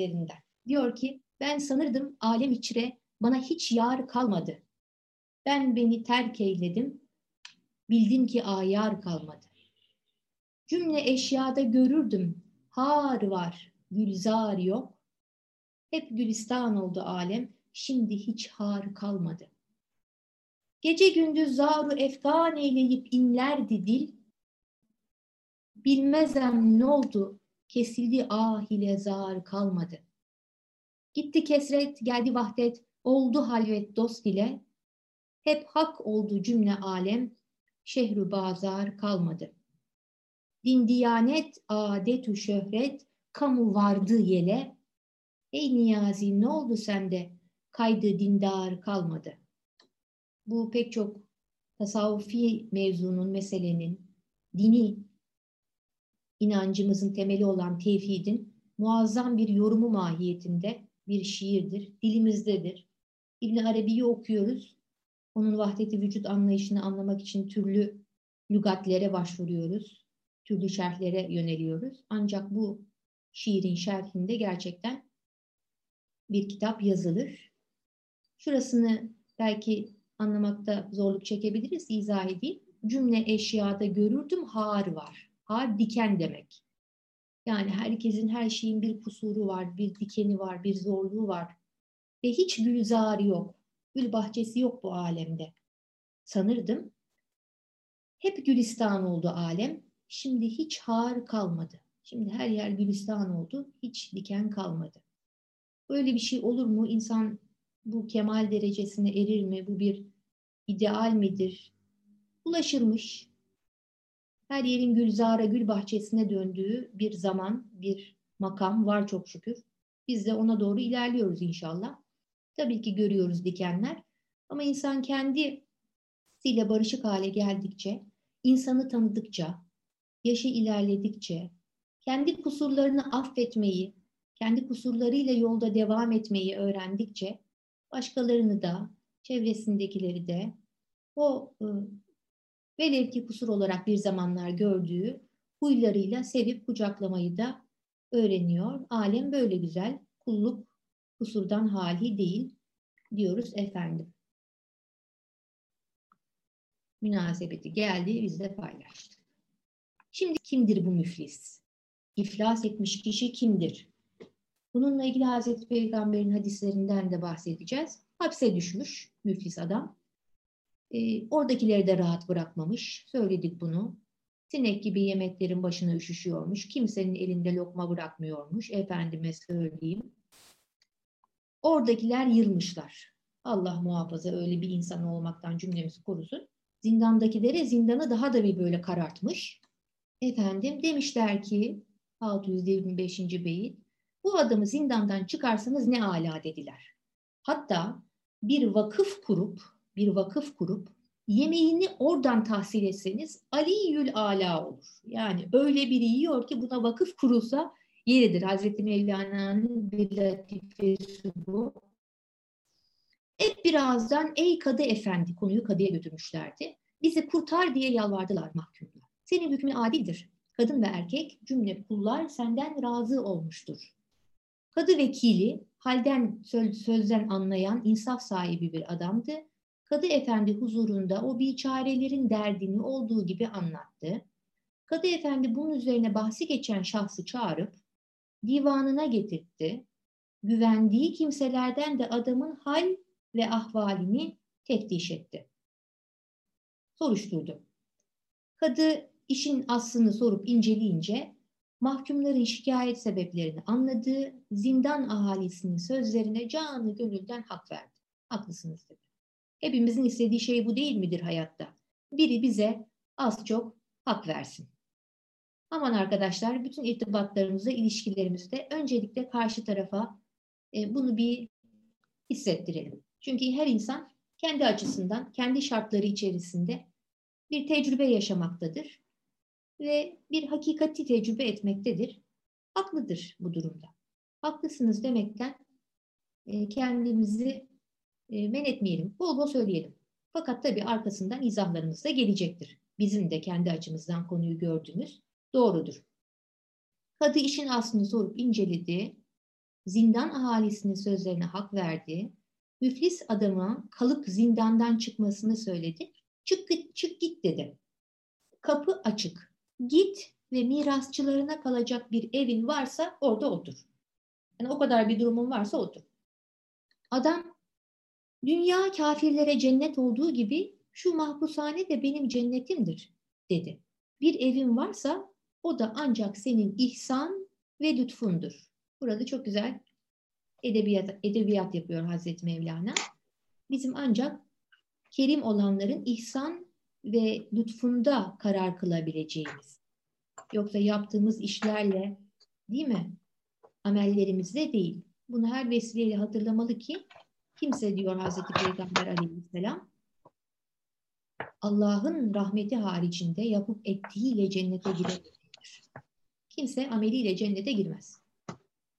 Hazretlerinden. Diyor ki ben sanırdım alem içre bana hiç yar kalmadı. Ben beni terk eyledim. Bildim ki ayar kalmadı. Cümle eşyada görürdüm. Har var, gülzar yok. Hep gülistan oldu alem. Şimdi hiç har kalmadı. Gece gündüz zaru efkan eyleyip inlerdi dil. Bilmezem ne oldu, kesildi ah ile zar kalmadı. Gitti kesret, geldi vahdet, oldu halvet dost ile. Hep hak oldu cümle alem, şehru bazar kalmadı. Din diyanet, adetu şöhret, kamu vardı yele. Ey Niyazi ne oldu sende, kaydı dindar kalmadı. Bu pek çok tasavvufi mevzunun, meselenin, dini inancımızın temeli olan tevhidin muazzam bir yorumu mahiyetinde bir şiirdir, dilimizdedir. İbn Arabi'yi okuyoruz. Onun vahdeti vücut anlayışını anlamak için türlü lügatlere başvuruyoruz. Türlü şerhlere yöneliyoruz. Ancak bu şiirin şerhinde gerçekten bir kitap yazılır. Şurasını belki anlamakta zorluk çekebiliriz, izah edeyim. Cümle eşyada görürdüm har var. Har diken demek. Yani herkesin her şeyin bir kusuru var, bir dikeni var, bir zorluğu var. Ve hiç gülzarı yok. Gül bahçesi yok bu alemde. Sanırdım. Hep gülistan oldu alem. Şimdi hiç har kalmadı. Şimdi her yer gülistan oldu. Hiç diken kalmadı. Böyle bir şey olur mu? İnsan bu kemal derecesine erir mi? Bu bir ideal midir? Ulaşılmış, her yerin gülzara, gül bahçesine döndüğü bir zaman, bir makam var çok şükür. Biz de ona doğru ilerliyoruz inşallah. Tabii ki görüyoruz dikenler ama insan kendisiyle barışık hale geldikçe, insanı tanıdıkça, yaşı ilerledikçe, kendi kusurlarını affetmeyi, kendi kusurlarıyla yolda devam etmeyi öğrendikçe başkalarını da, çevresindekileri de o ıı, velev ki kusur olarak bir zamanlar gördüğü huylarıyla sevip kucaklamayı da öğreniyor. Alem böyle güzel, kulluk kusurdan hali değil diyoruz efendim. Münasebeti geldi, biz de paylaştık. Şimdi kimdir bu müflis? İflas etmiş kişi kimdir? Bununla ilgili Hazreti Peygamber'in hadislerinden de bahsedeceğiz. Hapse düşmüş müflis adam. E, oradakileri de rahat bırakmamış. Söyledik bunu. Sinek gibi yemeklerin başına üşüşüyormuş. Kimsenin elinde lokma bırakmıyormuş. Efendime söyleyeyim. Oradakiler yılmışlar. Allah muhafaza öyle bir insan olmaktan cümlemizi korusun. Zindandakilere zindanı daha da bir böyle karartmış. Efendim demişler ki 625. beyit bu adamı zindandan çıkarsanız ne ala dediler. Hatta bir vakıf kurup bir vakıf kurup yemeğini oradan tahsil etseniz Aliyül Ala olur. Yani öyle biri yiyor ki buna vakıf kurulsa yeridir. Hazreti Mevlana'nın bir latifesi bu. Hep birazdan ey kadı efendi konuyu kadıya götürmüşlerdi. Bizi kurtar diye yalvardılar mahkumlar. Senin hükmün adildir. Kadın ve erkek cümle kullar senden razı olmuştur. Kadı vekili halden sözden anlayan insaf sahibi bir adamdı Kadı Efendi huzurunda o biçarelerin derdini olduğu gibi anlattı. Kadı Efendi bunun üzerine bahsi geçen şahsı çağırıp divanına getirtti. Güvendiği kimselerden de adamın hal ve ahvalini teftiş etti. Soruşturdu. Kadı işin aslını sorup inceleyince mahkumların şikayet sebeplerini anladı, zindan ahalisinin sözlerine canı gönülden hak verdi. Haklısınız dedi. Hepimizin istediği şey bu değil midir hayatta? Biri bize az çok hak versin. Aman arkadaşlar bütün irtibatlarımızda, ilişkilerimizde öncelikle karşı tarafa e, bunu bir hissettirelim. Çünkü her insan kendi açısından, kendi şartları içerisinde bir tecrübe yaşamaktadır ve bir hakikati tecrübe etmektedir. Haklıdır bu durumda. Haklısınız demekten e, kendimizi men etmeyelim. Bol bol söyleyelim. Fakat tabii arkasından izahlarımız da gelecektir. Bizim de kendi açımızdan konuyu gördüğümüz doğrudur. Kadı işin aslını sorup inceledi. Zindan ahalisinin sözlerine hak verdi. Müflis adama kalıp zindandan çıkmasını söyledi. Çık git, çık git dedi. Kapı açık. Git ve mirasçılarına kalacak bir evin varsa orada otur. Yani o kadar bir durumun varsa otur. Adam dünya kafirlere cennet olduğu gibi şu mahpushane de benim cennetimdir dedi. Bir evin varsa o da ancak senin ihsan ve lütfundur. Burada çok güzel edebiyat, edebiyat yapıyor Hazreti Mevlana. Bizim ancak kerim olanların ihsan ve lütfunda karar kılabileceğimiz. Yoksa yaptığımız işlerle değil mi? Amellerimizle değil. Bunu her vesileyle hatırlamalı ki kimse diyor Hazreti Peygamber aleyhisselam Allah'ın rahmeti haricinde yapıp ettiğiyle cennete girebilir. Kimse ameliyle cennete girmez.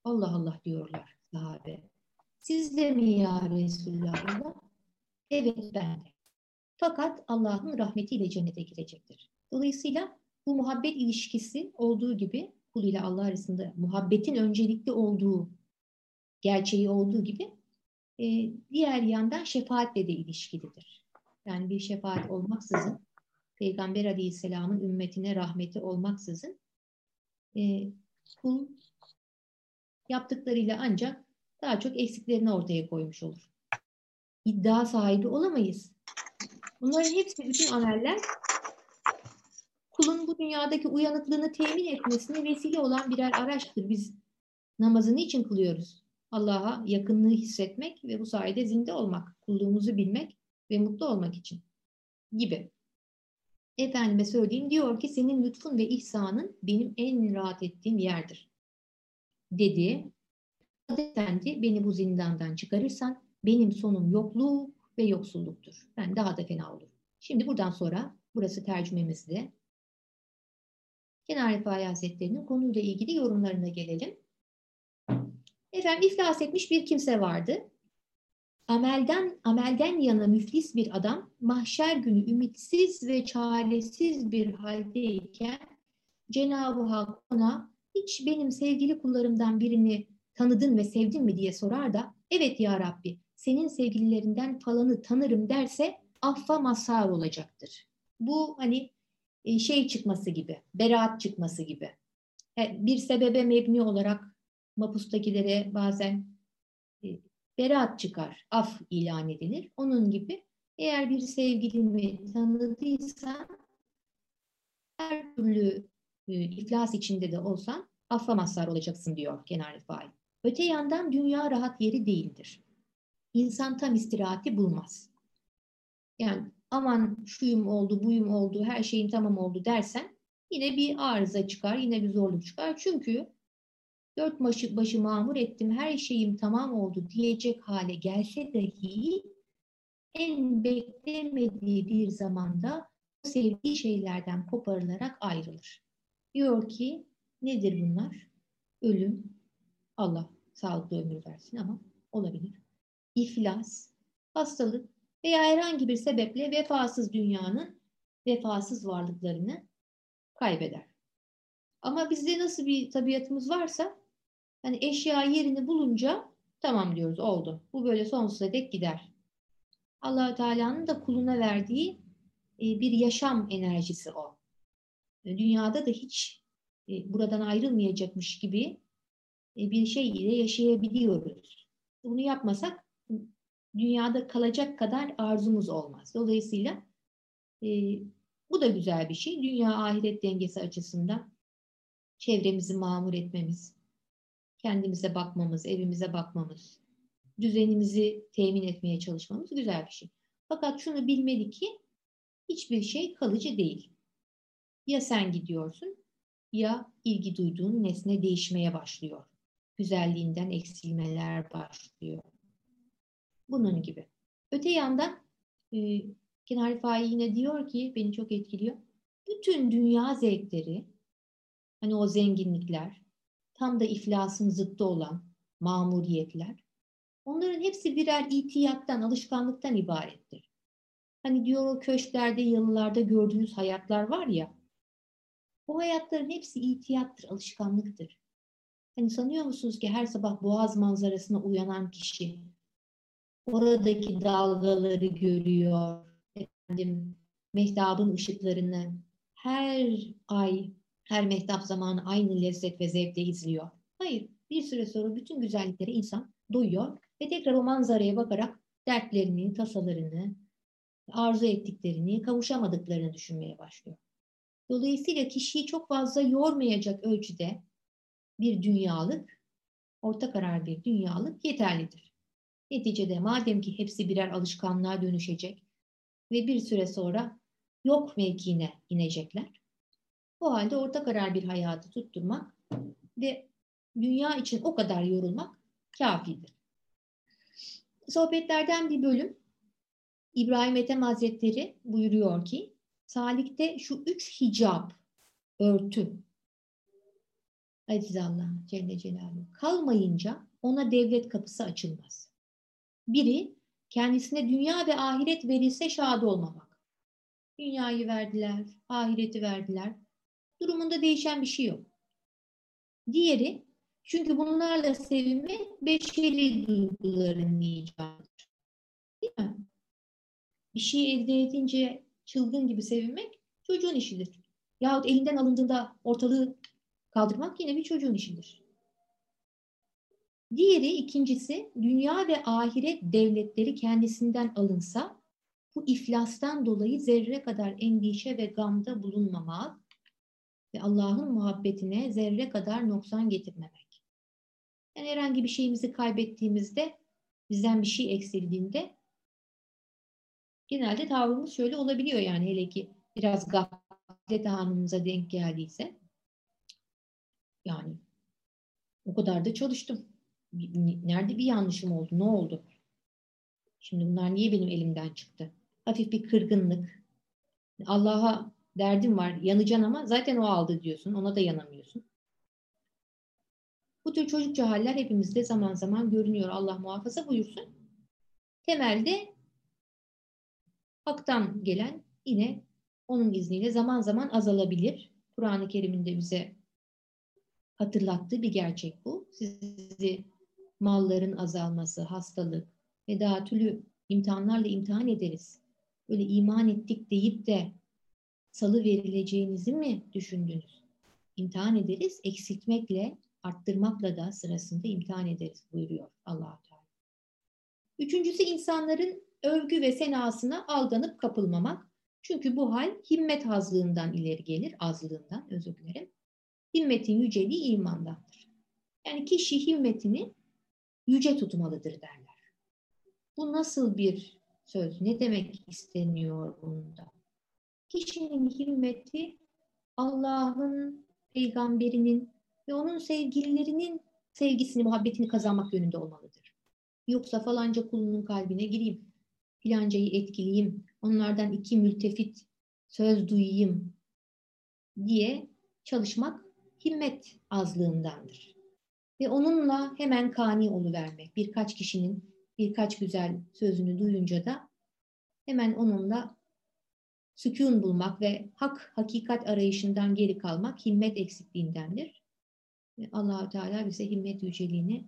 Allah Allah diyorlar sahabe. Siz de mi ya Resulallah? Evet ben de. Fakat Allah'ın rahmetiyle cennete girecektir. Dolayısıyla bu muhabbet ilişkisi olduğu gibi kul ile Allah arasında muhabbetin öncelikli olduğu gerçeği olduğu gibi e, diğer yandan şefaatle de ilişkilidir. Yani bir şefaat olmaksızın Peygamber Aleyhisselam'ın ümmetine rahmeti olmaksızın e, kul yaptıklarıyla ancak daha çok eksiklerini ortaya koymuş olur. İddia sahibi olamayız. Bunların hepsi bütün ameller kulun bu dünyadaki uyanıklığını temin etmesine vesile olan birer araçtır. Biz namazını için kılıyoruz. Allah'a yakınlığı hissetmek ve bu sayede zinde olmak, kulluğumuzu bilmek ve mutlu olmak için gibi. Efendime söyleyeyim diyor ki senin lütfun ve ihsanın benim en rahat ettiğim yerdir. Dedi. Efendi beni bu zindandan çıkarırsan benim sonum yokluk ve yoksulluktur. Ben daha da fena olur. Şimdi buradan sonra burası tercümemizde. Kenar Rifai Hazretleri'nin konuyla ilgili yorumlarına gelelim. Efendim iflas etmiş bir kimse vardı. Amelden, amelden yana müflis bir adam mahşer günü ümitsiz ve çaresiz bir haldeyken Cenab-ı Hak ona hiç benim sevgili kullarımdan birini tanıdın ve sevdin mi diye sorar da evet ya Rabbi senin sevgililerinden falanı tanırım derse affa mazhar olacaktır. Bu hani e, şey çıkması gibi, beraat çıkması gibi. E, bir sebebe mebni olarak mapustakilere bazen e, beraat çıkar, af ilan edilir. Onun gibi eğer bir sevgilimi tanıdıysan her türlü iflas içinde de olsan affa mazhar olacaksın diyor Kenar Rifai. Öte yandan dünya rahat yeri değildir. İnsan tam istirahati bulmaz. Yani aman şuyum oldu, buyum oldu, her şeyin tamam oldu dersen yine bir arıza çıkar, yine bir zorluk çıkar. Çünkü dört başı, başı mamur ettim, her şeyim tamam oldu diyecek hale gelse dahi en beklemediği bir zamanda sevdiği şeylerden koparılarak ayrılır. Diyor ki nedir bunlar? Ölüm, Allah sağlıklı ömür versin ama olabilir. İflas, hastalık veya herhangi bir sebeple vefasız dünyanın vefasız varlıklarını kaybeder. Ama bizde nasıl bir tabiatımız varsa hani eşya yerini bulunca tamam diyoruz oldu. Bu böyle sonsuza dek gider. allah Teala'nın da kuluna verdiği e, bir yaşam enerjisi o. Dünyada da hiç e, buradan ayrılmayacakmış gibi e, bir şey ile yaşayabiliyoruz. Bunu yapmasak dünyada kalacak kadar arzumuz olmaz. Dolayısıyla e, bu da güzel bir şey. Dünya ahiret dengesi açısından çevremizi mamur etmemiz, kendimize bakmamız, evimize bakmamız, düzenimizi temin etmeye çalışmamız güzel bir şey. Fakat şunu bilmeli ki hiçbir şey kalıcı değil. Ya sen gidiyorsun ya ilgi duyduğun nesne değişmeye başlıyor. Güzelliğinden eksilmeler başlıyor. Bunun gibi. Öte yandan e, Kenar Rifai yine diyor ki beni çok etkiliyor. Bütün dünya zevkleri hani o zenginlikler tam da iflasın zıttı olan mamuriyetler onların hepsi birer itiyattan, alışkanlıktan ibarettir. Hani diyor o köşklerde, yalılarda gördüğünüz hayatlar var ya o hayatların hepsi itiyattır, alışkanlıktır. Hani sanıyor musunuz ki her sabah boğaz manzarasına uyanan kişi oradaki dalgaları görüyor, efendim, mehtabın ışıklarını her ay, her mehtap zamanı aynı lezzet ve zevkle izliyor. Hayır, bir süre sonra bütün güzelliklere insan doyuyor ve tekrar o manzaraya bakarak dertlerini, tasalarını, arzu ettiklerini, kavuşamadıklarını düşünmeye başlıyor. Dolayısıyla kişiyi çok fazla yormayacak ölçüde bir dünyalık, orta karar bir dünyalık yeterlidir. Neticede madem ki hepsi birer alışkanlığa dönüşecek ve bir süre sonra yok mevkiine inecekler. O halde orta karar bir hayatı tutturmak ve dünya için o kadar yorulmak kafidir. Sohbetlerden bir bölüm İbrahim Ethem Hazretleri buyuruyor ki Salik'te şu üç hicap, örtü, Aziz Allah Celle Celaluhu kalmayınca ona devlet kapısı açılmaz. Biri kendisine dünya ve ahiret verilse şad olmamak. Dünyayı verdiler, ahireti verdiler. Durumunda değişen bir şey yok. Diğeri çünkü bunlarla sevinme beşeri duyguların icadıdır. Değil mi? Bir şey elde edince çılgın gibi sevinmek çocuğun işidir. Yahut elinden alındığında ortalığı kaldırmak yine bir çocuğun işidir. Diğeri ikincisi dünya ve ahiret devletleri kendisinden alınsa bu iflastan dolayı zerre kadar endişe ve gamda bulunmamak ve Allah'ın muhabbetine zerre kadar noksan getirmemek. Yani herhangi bir şeyimizi kaybettiğimizde, bizden bir şey eksildiğinde genelde tavrımız şöyle olabiliyor yani hele ki biraz gaflet anımıza denk geldiyse. Yani o kadar da çalıştım. Nerede bir yanlışım oldu? Ne oldu? Şimdi bunlar niye benim elimden çıktı? Hafif bir kırgınlık. Allah'a derdim var, yanacaksın ama zaten o aldı diyorsun. Ona da yanamıyorsun. Bu tür çocukça haller hepimizde zaman zaman görünüyor. Allah muhafaza buyursun. Temelde haktan gelen yine onun izniyle zaman zaman azalabilir. Kur'an-ı Kerim'in de bize hatırlattığı bir gerçek bu. Sizi malların azalması, hastalık ve daha türlü imtihanlarla imtihan ederiz. Böyle iman ettik deyip de salı verileceğinizi mi düşündünüz? İmtihan ederiz, eksiltmekle, arttırmakla da sırasında imtihan ederiz buyuruyor allah Teala. Üçüncüsü insanların övgü ve senasına aldanıp kapılmamak. Çünkü bu hal himmet hazlığından ileri gelir, azlığından özür dilerim. Himmetin yüceliği imandandır. Yani kişi himmetini yüce tutmalıdır derler. Bu nasıl bir söz? Ne demek isteniyor bunda? Kişinin himmeti Allah'ın, peygamberinin ve onun sevgililerinin sevgisini, muhabbetini kazanmak yönünde olmalıdır. Yoksa falanca kulunun kalbine gireyim, filancayı etkileyeyim, onlardan iki mültefit söz duyayım diye çalışmak himmet azlığındandır. Ve onunla hemen kani oluvermek. Birkaç kişinin birkaç güzel sözünü duyunca da hemen onunla sükun bulmak ve hak, hakikat arayışından geri kalmak himmet eksikliğindendir. Allahu Teala bize himmet yüceliğini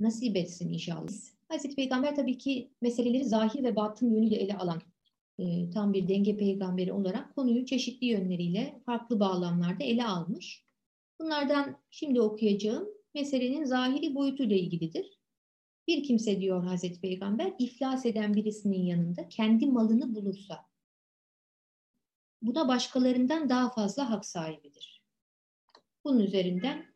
nasip etsin inşallah. Hazreti Peygamber tabii ki meseleleri zahir ve batın yönüyle ele alan e, tam bir denge peygamberi olarak konuyu çeşitli yönleriyle farklı bağlamlarda ele almış. Bunlardan şimdi okuyacağım meselenin zahiri boyutuyla ilgilidir. Bir kimse diyor Hazreti Peygamber iflas eden birisinin yanında kendi malını bulursa buna başkalarından daha fazla hak sahibidir. Bunun üzerinden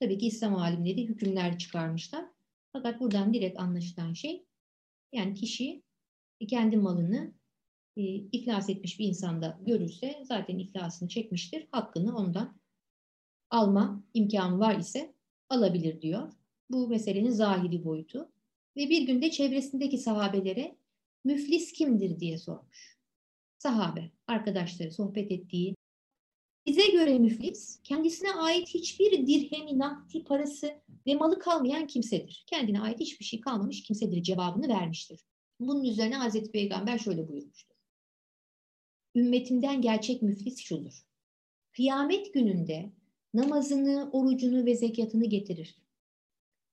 tabii ki İslam alimleri hükümler çıkarmışlar. Fakat buradan direkt anlaşılan şey yani kişi kendi malını e, iflas etmiş bir insanda görürse zaten iflasını çekmiştir. Hakkını ondan alma imkanı var ise alabilir diyor. Bu meselenin zahiri boyutu. Ve bir günde çevresindeki sahabelere müflis kimdir diye sormuş. Sahabe, arkadaşları sohbet ettiği bize göre müflis, kendisine ait hiçbir dirhemi, nakdi, parası ve malı kalmayan kimsedir. Kendine ait hiçbir şey kalmamış kimsedir cevabını vermiştir. Bunun üzerine Hazreti Peygamber şöyle buyurmuştur. Ümmetimden gerçek müflis şudur. Kıyamet gününde namazını, orucunu ve zekatını getirir.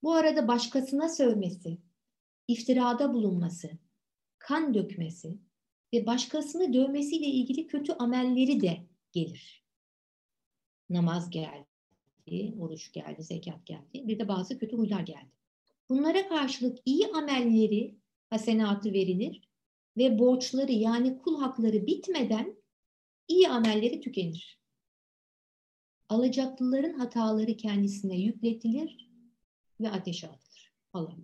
Bu arada başkasına sövmesi, iftirada bulunması, kan dökmesi ve başkasını dövmesiyle ilgili kötü amelleri de gelir. Namaz geldi, oruç geldi, zekat geldi. Bir de bazı kötü huylar geldi. Bunlara karşılık iyi amelleri, hasenatı verilir ve borçları yani kul hakları bitmeden iyi amelleri tükenir. Alacaklıların hataları kendisine yükletilir ve ateşe atılır. Allah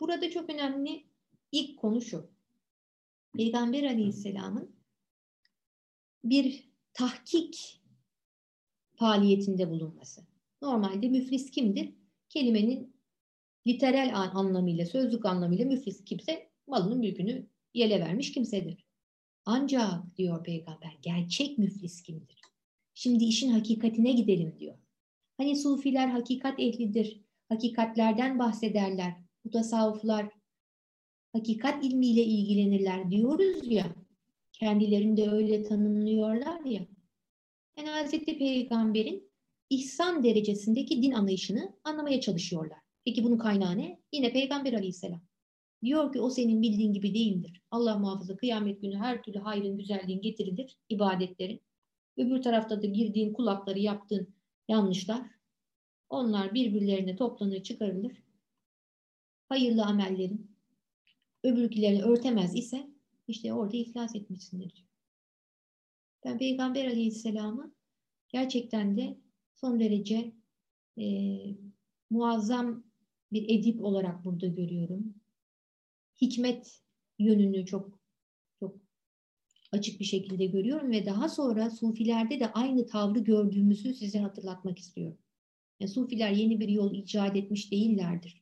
Burada çok önemli ilk konu şu. Peygamber Aleyhisselam'ın bir tahkik faaliyetinde bulunması. Normalde müflis kimdir? Kelimenin literal anlamıyla, sözlük anlamıyla müflis kimse malının mülkünü yele vermiş kimsedir. Ancak diyor peygamber gerçek müflis kimdir? Şimdi işin hakikatine gidelim diyor. Hani sufiler hakikat ehlidir. Hakikatlerden bahsederler. Bu tasavvuflar hakikat ilmiyle ilgilenirler diyoruz ya. Kendilerini de öyle tanımlıyorlar ya. Yani Hazreti Peygamber'in ihsan derecesindeki din anlayışını anlamaya çalışıyorlar. Peki bunun kaynağı ne? Yine Peygamber Aleyhisselam. Diyor ki o senin bildiğin gibi değildir. Allah muhafaza kıyamet günü her türlü hayrın, güzelliğin getirilir, ibadetlerin. Öbür tarafta da girdiğin kulakları yaptığın yanlışlar. Onlar birbirlerine toplanır, çıkarılır. Hayırlı amellerin öbürkilerini örtemez ise işte orada iflas etmişsindir. Ben Peygamber Aleyhisselam'ı gerçekten de son derece e, muazzam bir edip olarak burada görüyorum. Hikmet yönünü çok çok açık bir şekilde görüyorum ve daha sonra sufilerde de aynı tavrı gördüğümüzü size hatırlatmak istiyorum. Yani sufiler yeni bir yol icat etmiş değillerdir.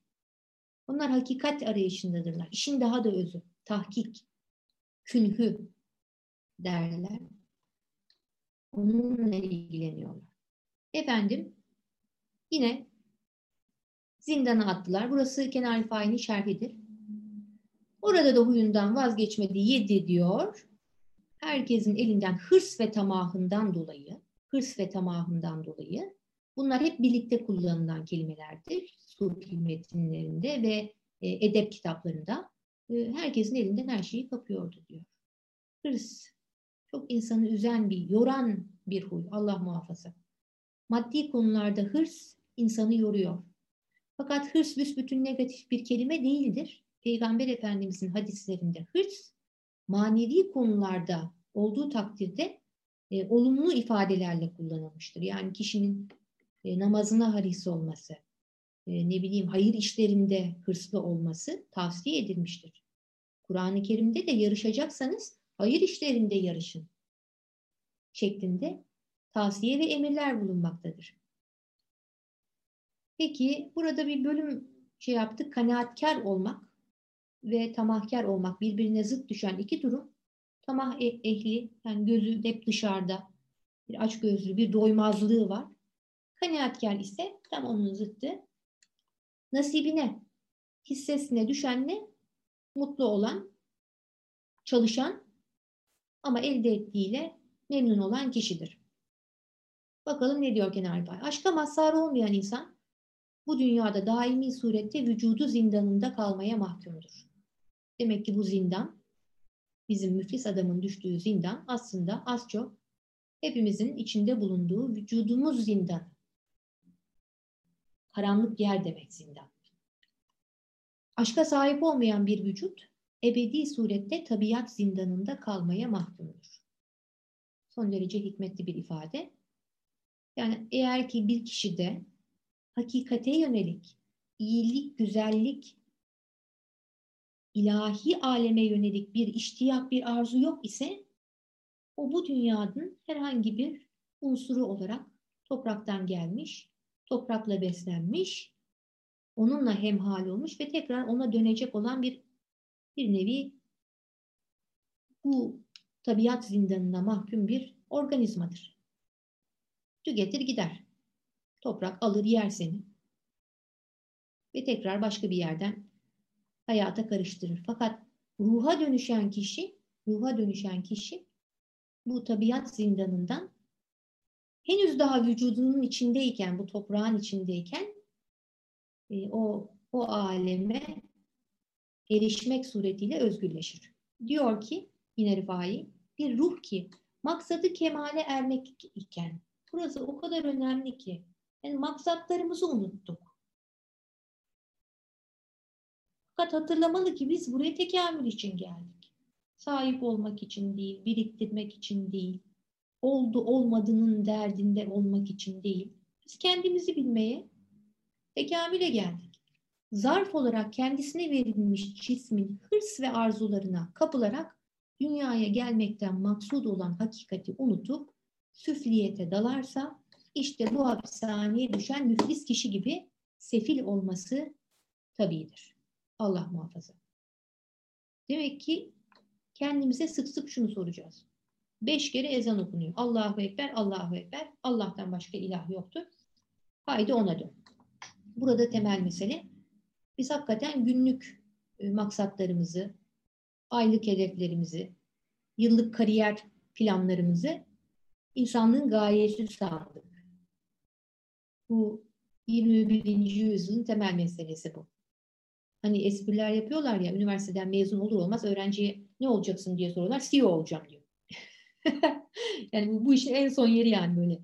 Onlar hakikat arayışındadırlar. İşin daha da özü, tahkik, künhü derler. Onunla ilgileniyorlar. Efendim, yine zindana attılar. Burası Kenar Fahin'in şerhidir. Orada da huyundan vazgeçmedi, yedi diyor. Herkesin elinden hırs ve tamahından dolayı, hırs ve tamahından dolayı bunlar hep birlikte kullanılan kelimelerdir. Sufi metinlerinde ve e, edep kitaplarında. E, herkesin elinden her şeyi kapıyordu diyor. Hırs, çok insanı üzen bir, yoran bir huy. Allah muhafaza. Maddi konularda hırs insanı yoruyor. Fakat hırs büsbütün negatif bir kelime değildir. Peygamber Efendimizin hadislerinde hırs manevi konularda olduğu takdirde e, olumlu ifadelerle kullanılmıştır. Yani kişinin e, namazına haris olması, e, ne bileyim hayır işlerinde hırslı olması tavsiye edilmiştir. Kur'an-ı Kerim'de de yarışacaksanız hayır işlerinde yarışın şeklinde tavsiye ve emirler bulunmaktadır. Peki burada bir bölüm şey yaptık. Kanaatkar olmak ve tamahkar olmak birbirine zıt düşen iki durum. Tamah e, ehli yani gözü hep dışarıda bir aç gözlü bir doymazlığı var. Kanaatkar ise tam onun zıttı. Nasibine, hissesine düşenle mutlu olan, çalışan ama elde ettiğiyle memnun olan kişidir. Bakalım ne diyor Kenar Bay. Aşka mazhar olmayan insan bu dünyada daimi surette vücudu zindanında kalmaya mahkumdur. Demek ki bu zindan, bizim müflis adamın düştüğü zindan aslında az çok hepimizin içinde bulunduğu vücudumuz zindan. Karanlık yer demek zindan. Aşka sahip olmayan bir vücut ebedi surette tabiat zindanında kalmaya mahkumdur. Son derece hikmetli bir ifade. Yani eğer ki bir kişide hakikate yönelik iyilik, güzellik, ilahi aleme yönelik bir iştiyak, bir arzu yok ise o bu dünyanın herhangi bir unsuru olarak topraktan gelmiş, toprakla beslenmiş, onunla hemhal olmuş ve tekrar ona dönecek olan bir bir nevi bu tabiat zindanına mahkum bir organizmadır. Tüketir gider. Toprak alır yer seni. Ve tekrar başka bir yerden hayata karıştırır. Fakat ruha dönüşen kişi, ruha dönüşen kişi bu tabiat zindanından henüz daha vücudunun içindeyken, bu toprağın içindeyken e, o o aleme erişmek suretiyle özgürleşir. Diyor ki yine Rifai, bir ruh ki maksadı kemale ermek iken, burası o kadar önemli ki, yani maksatlarımızı unuttuk. Fakat hatırlamalı ki biz buraya tekamül için geldik. Sahip olmak için değil, biriktirmek için değil, oldu olmadığının derdinde olmak için değil. Biz kendimizi bilmeye, tekamüle geldik. Zarf olarak kendisine verilmiş cismin hırs ve arzularına kapılarak dünyaya gelmekten maksud olan hakikati unutup süfliyete dalarsa işte bu hapishaneye düşen müflis kişi gibi sefil olması tabidir. Allah muhafaza. Demek ki kendimize sık sık şunu soracağız. Beş kere ezan okunuyor. Allahu Ekber, Allahu Ekber. Allah'tan başka ilah yoktur. Haydi ona dön. Burada temel mesele biz hakikaten günlük e, maksatlarımızı, aylık hedeflerimizi, yıllık kariyer planlarımızı insanlığın gayesi sandık. Bu 21. yüzyılın temel meselesi bu. Hani espriler yapıyorlar ya, üniversiteden mezun olur olmaz öğrenciye ne olacaksın diye soruyorlar, CEO olacağım diyor. yani bu, işin en son yeri yani böyle.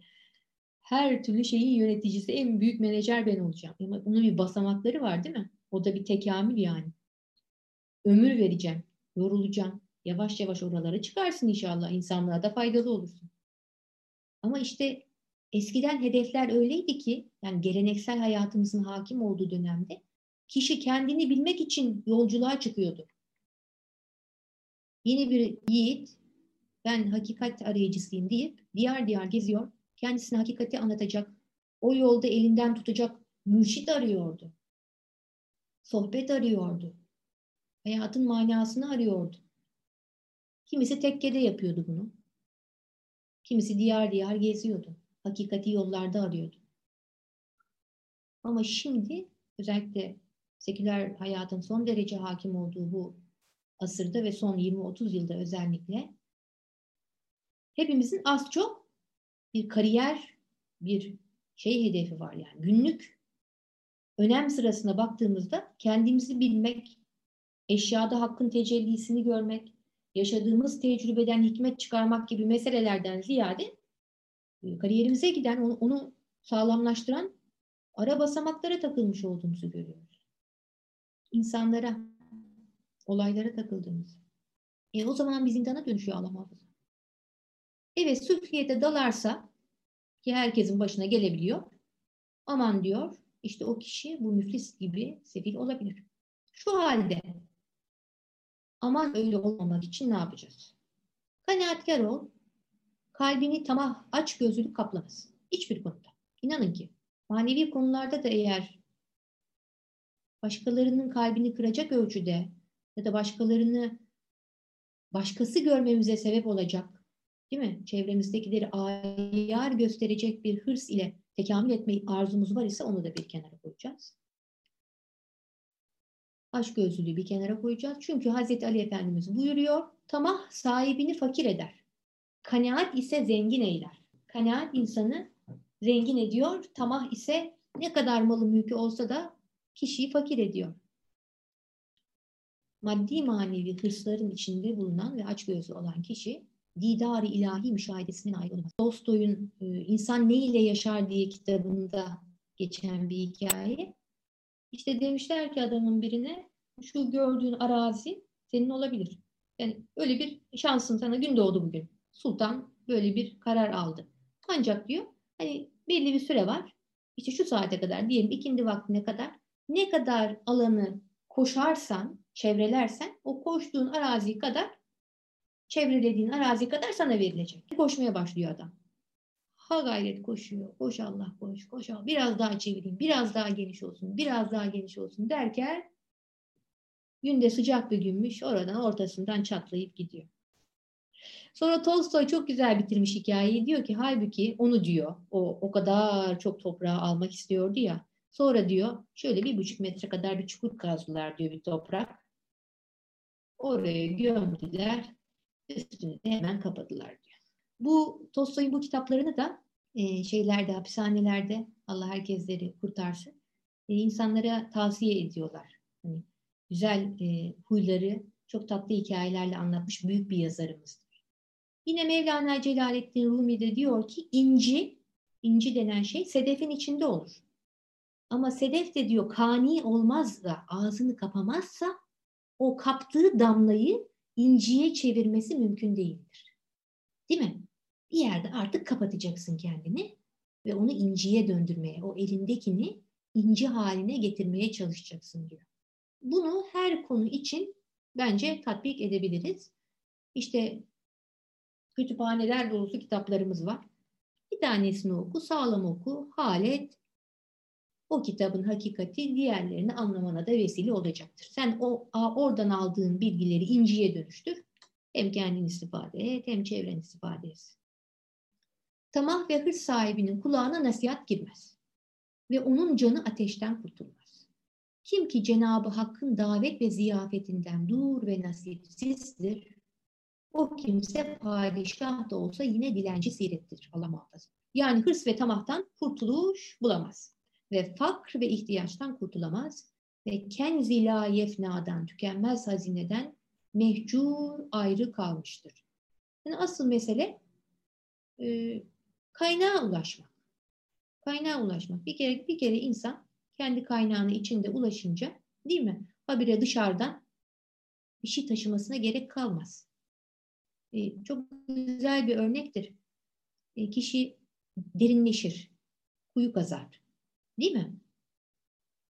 Her türlü şeyin yöneticisi, en büyük menajer ben olacağım. Ama bunun bir basamakları var değil mi? O da bir tekamül yani. Ömür vereceğim, yorulacağım. Yavaş yavaş oralara çıkarsın inşallah. İnsanlığa da faydalı olursun. Ama işte eskiden hedefler öyleydi ki, yani geleneksel hayatımızın hakim olduğu dönemde kişi kendini bilmek için yolculuğa çıkıyordu. Yeni bir yiğit ben hakikat arayıcısıyım deyip diğer diğer geziyor. Kendisine hakikati anlatacak, o yolda elinden tutacak mürşit arıyordu. Sohbet arıyordu. Hayatın manasını arıyordu. Kimisi tekkede yapıyordu bunu. Kimisi diğer diğer geziyordu. Hakikati yollarda arıyordu. Ama şimdi özellikle seküler hayatın son derece hakim olduğu bu asırda ve son 20-30 yılda özellikle hepimizin az çok bir kariyer, bir şey hedefi var yani günlük önem sırasına baktığımızda kendimizi bilmek, eşyada hakkın tecellisini görmek, yaşadığımız tecrübeden hikmet çıkarmak gibi meselelerden ziyade e, kariyerimize giden, onu, onu sağlamlaştıran ara basamaklara takılmış olduğumuzu görüyoruz. İnsanlara, olaylara takıldığımız. E o zaman bir zindana dönüşüyor Allah muhafaza. Evet süfliyete dalarsa ki herkesin başına gelebiliyor. Aman diyor işte o kişi bu müflis gibi sefil olabilir. Şu halde aman öyle olmamak için ne yapacağız? Kanaatkar ol, kalbini tamah aç gözlülük kaplamaz. Hiçbir konuda. İnanın ki manevi konularda da eğer başkalarının kalbini kıracak ölçüde ya da başkalarını başkası görmemize sebep olacak değil mi? Çevremizdekileri ayar gösterecek bir hırs ile tekamül etme arzumuz var ise onu da bir kenara koyacağız. Aşk gözlülüğü bir kenara koyacağız. Çünkü Hazreti Ali Efendimiz buyuruyor, tamah sahibini fakir eder. Kanaat ise zengin eyler. Kanaat insanı zengin ediyor, tamah ise ne kadar malı mülkü olsa da kişiyi fakir ediyor. Maddi manevi hırsların içinde bulunan ve açgözlü olan kişi didar-ı ilahi müşahedesinden ayrılmaz. Tolstoy'un e, İnsan Ne Yaşar diye kitabında geçen bir hikaye. İşte demişler ki adamın birine şu gördüğün arazi senin olabilir. Yani öyle bir şansın sana gün doğdu bugün. Sultan böyle bir karar aldı. Ancak diyor hani belli bir süre var. İşte şu saate kadar diyelim ikindi vaktine kadar ne kadar alanı koşarsan, çevrelersen o koştuğun arazi kadar çevrelediğin arazi kadar sana verilecek. Koşmaya başlıyor adam. Ha gayret koşuyor. Koş Allah koş. Koş Allah. Biraz daha çevireyim. Biraz daha geniş olsun. Biraz daha geniş olsun derken günde sıcak bir günmüş. Oradan ortasından çatlayıp gidiyor. Sonra Tolstoy çok güzel bitirmiş hikayeyi. Diyor ki halbuki onu diyor. O, o kadar çok toprağı almak istiyordu ya. Sonra diyor şöyle bir buçuk metre kadar bir çukur kazdılar diyor bir toprak. Oraya gömdüler üstünü de hemen kapadılar diyor. Bu Tolstoy'un bu kitaplarını da e, şeylerde, hapishanelerde Allah herkesleri kurtarsın. E, insanlara tavsiye ediyorlar. Hani güzel e, huyları çok tatlı hikayelerle anlatmış büyük bir yazarımızdır. Yine Mevlana Celaleddin Rumi de diyor ki inci, inci denen şey sedefin içinde olur. Ama sedef de diyor kani olmaz da ağzını kapamazsa o kaptığı damlayı inciye çevirmesi mümkün değildir. Değil mi? Bir yerde artık kapatacaksın kendini ve onu inciye döndürmeye, o elindekini inci haline getirmeye çalışacaksın diyor. Bunu her konu için bence tatbik edebiliriz. İşte kütüphaneler dolusu kitaplarımız var. Bir tanesini oku, sağlam oku, halet. O kitabın hakikati diğerlerini anlamana da vesile olacaktır. Sen o oradan aldığın bilgileri inciye dönüştür. Hem kendin istifade et, hem çevren istifade etsin. Tamah ve hırs sahibinin kulağına nasihat girmez. Ve onun canı ateşten kurtulmaz. Kim ki Cenabı Hakk'ın davet ve ziyafetinden dur ve nasipsizdir, o kimse padişah da olsa yine dilenci sirettir Allah muhafaza. Yani hırs ve tamahtan kurtuluş bulamaz. Ve fakr ve ihtiyaçtan kurtulamaz. Ve kenzila yefnadan, tükenmez hazineden mehcur ayrı kalmıştır. Yani asıl mesele e, kaynağa ulaşmak. Kaynağa ulaşmak. Bir kere bir kere insan kendi kaynağını içinde ulaşınca değil mi? Habire dışarıdan bir şey taşımasına gerek kalmaz. E, çok güzel bir örnektir. E, kişi derinleşir, kuyu kazar. Değil mi?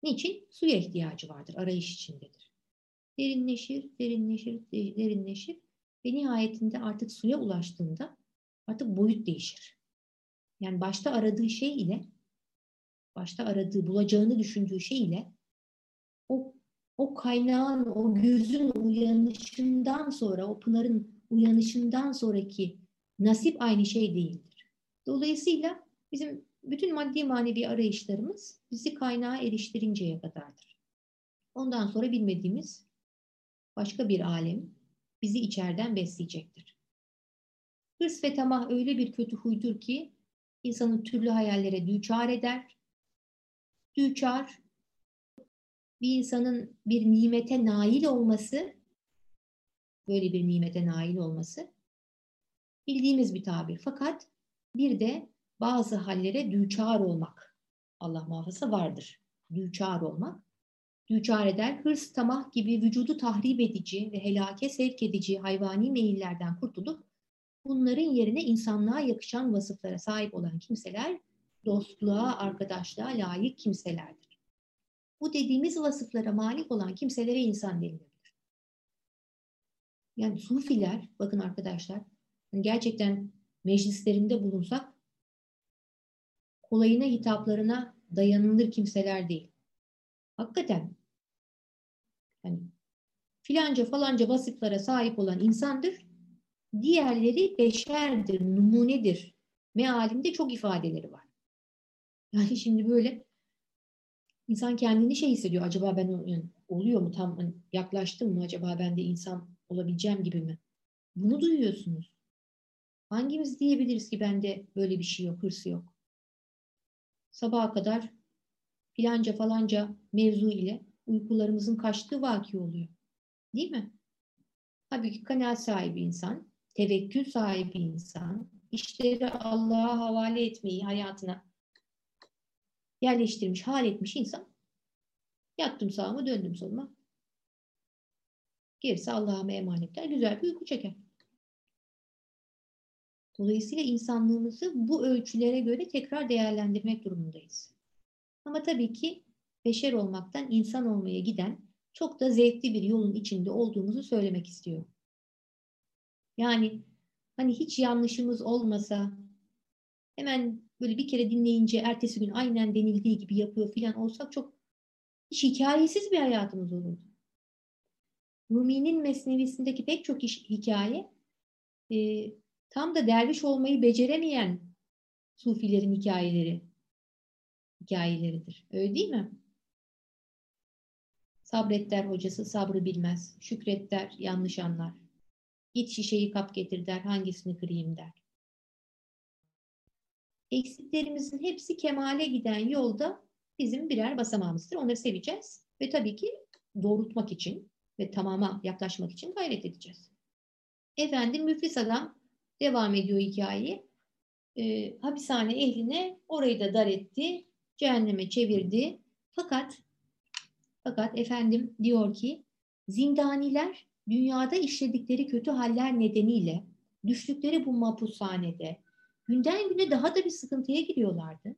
Niçin? Suya ihtiyacı vardır, arayış içindedir. Derinleşir, derinleşir, derinleşir ve nihayetinde artık suya ulaştığında artık boyut değişir. Yani başta aradığı şey ile başta aradığı, bulacağını düşündüğü şey ile o, o kaynağın, o gözün uyanışından sonra, o pınarın uyanışından sonraki nasip aynı şey değildir. Dolayısıyla bizim bütün maddi manevi arayışlarımız bizi kaynağa eriştirinceye kadardır. Ondan sonra bilmediğimiz başka bir alem bizi içeriden besleyecektir. Hırs ve tamah öyle bir kötü huydur ki insanı türlü hayallere düçar eder. Düçar, bir insanın bir nimete nail olması, böyle bir nimete nail olması bildiğimiz bir tabir. Fakat bir de bazı hallere düçar olmak, Allah muhafaza vardır. Düçar olmak. Düçar eder, hırs, tamah gibi vücudu tahrip edici ve helake sevk edici hayvani meyillerden kurtulup bunların yerine insanlığa yakışan vasıflara sahip olan kimseler dostluğa, arkadaşlığa layık kimselerdir. Bu dediğimiz vasıflara malik olan kimselere insan denilebilir. Yani sufiler, bakın arkadaşlar, hani gerçekten meclislerinde bulunsak kolayına hitaplarına dayanılır kimseler değil. Hakikaten yani filanca falanca vasıflara sahip olan insandır. Diğerleri beşerdir, numunedir. Mealinde çok ifadeleri var. Yani şimdi böyle insan kendini şey hissediyor. Acaba ben oluyor mu tam hani yaklaştım mı acaba ben de insan olabileceğim gibi mi? Bunu duyuyorsunuz. Hangimiz diyebiliriz ki bende böyle bir şey yok, hırsı yok? Sabaha kadar filanca falanca mevzu ile uykularımızın kaçtığı vaki oluyor. Değil mi? Halbuki kanaat sahibi insan, tevekkül sahibi insan, işleri Allah'a havale etmeyi hayatına yerleştirmiş, hal etmiş insan. Yattım sağıma, döndüm soluma. Gerisi Allah'a emanetler. Güzel bir uyku çeker. Dolayısıyla insanlığımızı bu ölçülere göre tekrar değerlendirmek durumundayız. Ama tabii ki beşer olmaktan insan olmaya giden çok da zevkli bir yolun içinde olduğumuzu söylemek istiyorum. Yani hani hiç yanlışımız olmasa hemen böyle bir kere dinleyince ertesi gün aynen denildiği gibi yapıyor filan olsak çok hiç hikayesiz bir hayatımız olurdu. Rumi'nin mesnevisindeki pek çok iş, hikaye e, tam da derviş olmayı beceremeyen sufilerin hikayeleri hikayeleridir. Öyle değil mi? Sabret der hocası sabrı bilmez. Şükret der yanlış anlar. Git şişeyi kap getir der hangisini kırayım der. eksiklerimizin hepsi kemale giden yolda bizim birer basamağımızdır. Onları seveceğiz ve tabii ki doğrultmak için ve tamama yaklaşmak için gayret edeceğiz. Efendim müflis adam devam ediyor hikayeyi. E, hapishane ehline orayı da dar etti, cehenneme çevirdi. Fakat fakat efendim diyor ki zindaniler dünyada işledikleri kötü haller nedeniyle düştükleri bu mahpushanede günden güne daha da bir sıkıntıya giriyorlardı.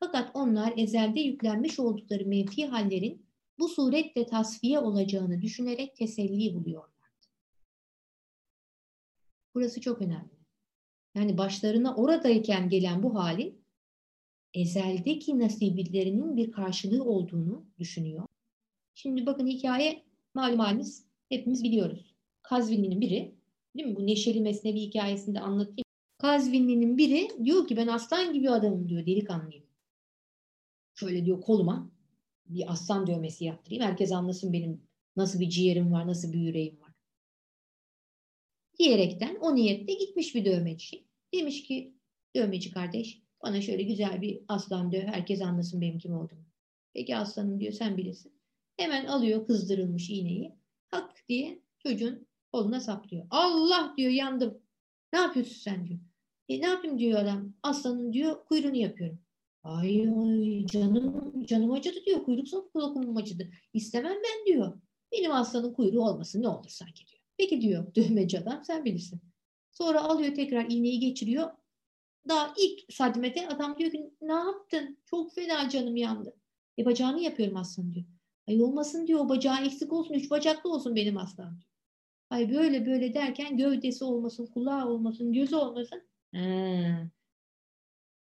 Fakat onlar ezelde yüklenmiş oldukları menfi hallerin bu suretle tasfiye olacağını düşünerek teselli buluyorlardı. Burası çok önemli. Yani başlarına oradayken gelen bu halin ezeldeki nasiblerinin bir karşılığı olduğunu düşünüyor. Şimdi bakın hikaye malum halimiz hepimiz biliyoruz. Kazvinli'nin biri, değil mi? Bu Neşeli Mesnevi hikayesinde anlatayım. Kazvinli'nin biri diyor ki ben aslan gibi adamım diyor, delikanlıyım. Şöyle diyor koluma bir aslan dövmesi yaptırayım. Herkes anlasın benim nasıl bir ciğerim var, nasıl bir yüreğim. Diyerekten o niyetle gitmiş bir dövmeci. Demiş ki dövmeci kardeş bana şöyle güzel bir aslan döv. Herkes anlasın benim kim olduğumu. Peki aslanım diyor sen bilirsin. Hemen alıyor kızdırılmış iğneyi. Hak diye çocuğun koluna saplıyor. Allah diyor yandım. Ne yapıyorsun sen diyor. E ne yapayım diyor adam. Aslanın diyor kuyruğunu yapıyorum. Ay, ay canım canım acıdı diyor. Kuyruk kulakumum acıdı. İstemem ben diyor. Benim aslanın kuyruğu olmasın ne olur sanki diyor. Peki diyor dövmeci adam sen bilirsin. Sonra alıyor tekrar iğneyi geçiriyor. Daha ilk sadmede adam diyor ki ne yaptın? Çok fena canım yandı. E bacağını yapıyorum aslan diyor. Ay olmasın diyor o bacağı eksik olsun. Üç bacaklı olsun benim aslan diyor. Ay böyle böyle derken gövdesi olmasın, kulağı olmasın, gözü olmasın. Ha.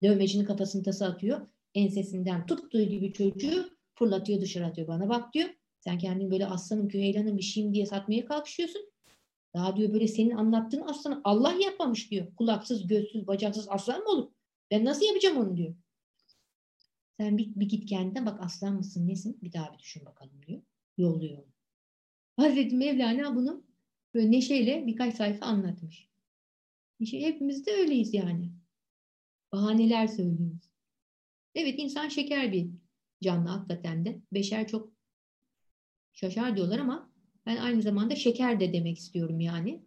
Dövmecinin kafasını tası atıyor. Ensesinden tuttuğu gibi çocuğu fırlatıyor dışarı atıyor. Bana bak diyor. Sen kendini böyle aslanım, küheylanım bir şeyim diye satmaya kalkışıyorsun. Daha diyor böyle senin anlattığın aslanı Allah yapmamış diyor. Kulaksız, gözsüz, bacaksız aslan mı olur? Ben nasıl yapacağım onu diyor. Sen bir, bir git kendine bak aslan mısın nesin bir daha bir düşün bakalım diyor. Yolluyor onu. Hazreti Mevlana bunu böyle neşeyle birkaç sayfa anlatmış. İşte hepimiz de öyleyiz yani. Bahaneler söylüyoruz. Evet insan şeker bir canlı hakikaten de. Beşer çok şaşar diyorlar ama ben aynı zamanda şeker de demek istiyorum yani.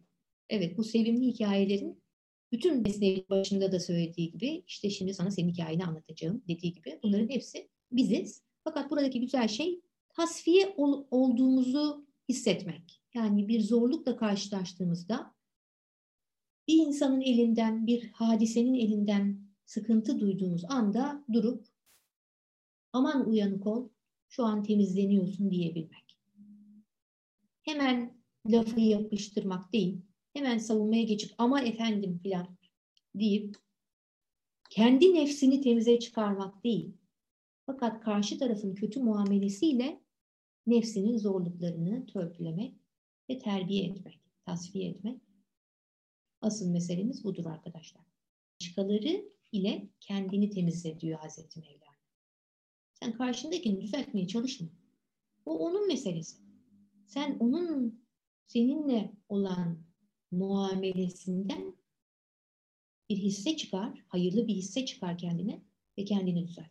Evet bu sevimli hikayelerin bütün mesleğin başında da söylediği gibi işte şimdi sana senin hikayeni anlatacağım dediği gibi bunların hepsi biziz. Fakat buradaki güzel şey tasfiye ol, olduğumuzu hissetmek. Yani bir zorlukla karşılaştığımızda bir insanın elinden, bir hadisenin elinden sıkıntı duyduğumuz anda durup aman uyanık ol, şu an temizleniyorsun diyebilmek. Hemen lafı yapıştırmak değil, hemen savunmaya geçip ama efendim filan deyip kendi nefsini temize çıkarmak değil. Fakat karşı tarafın kötü muamelesiyle nefsinin zorluklarını törpülemek ve terbiye etmek, tasfiye etmek. Asıl meselemiz budur arkadaşlar. Başkaları ile kendini temizle diyor Hazreti Mevlana. Sen karşındakini düzeltmeye çalışma. O onun meselesi. Sen onun seninle olan muamelesinden bir hisse çıkar, hayırlı bir hisse çıkar kendine ve kendini düzelt.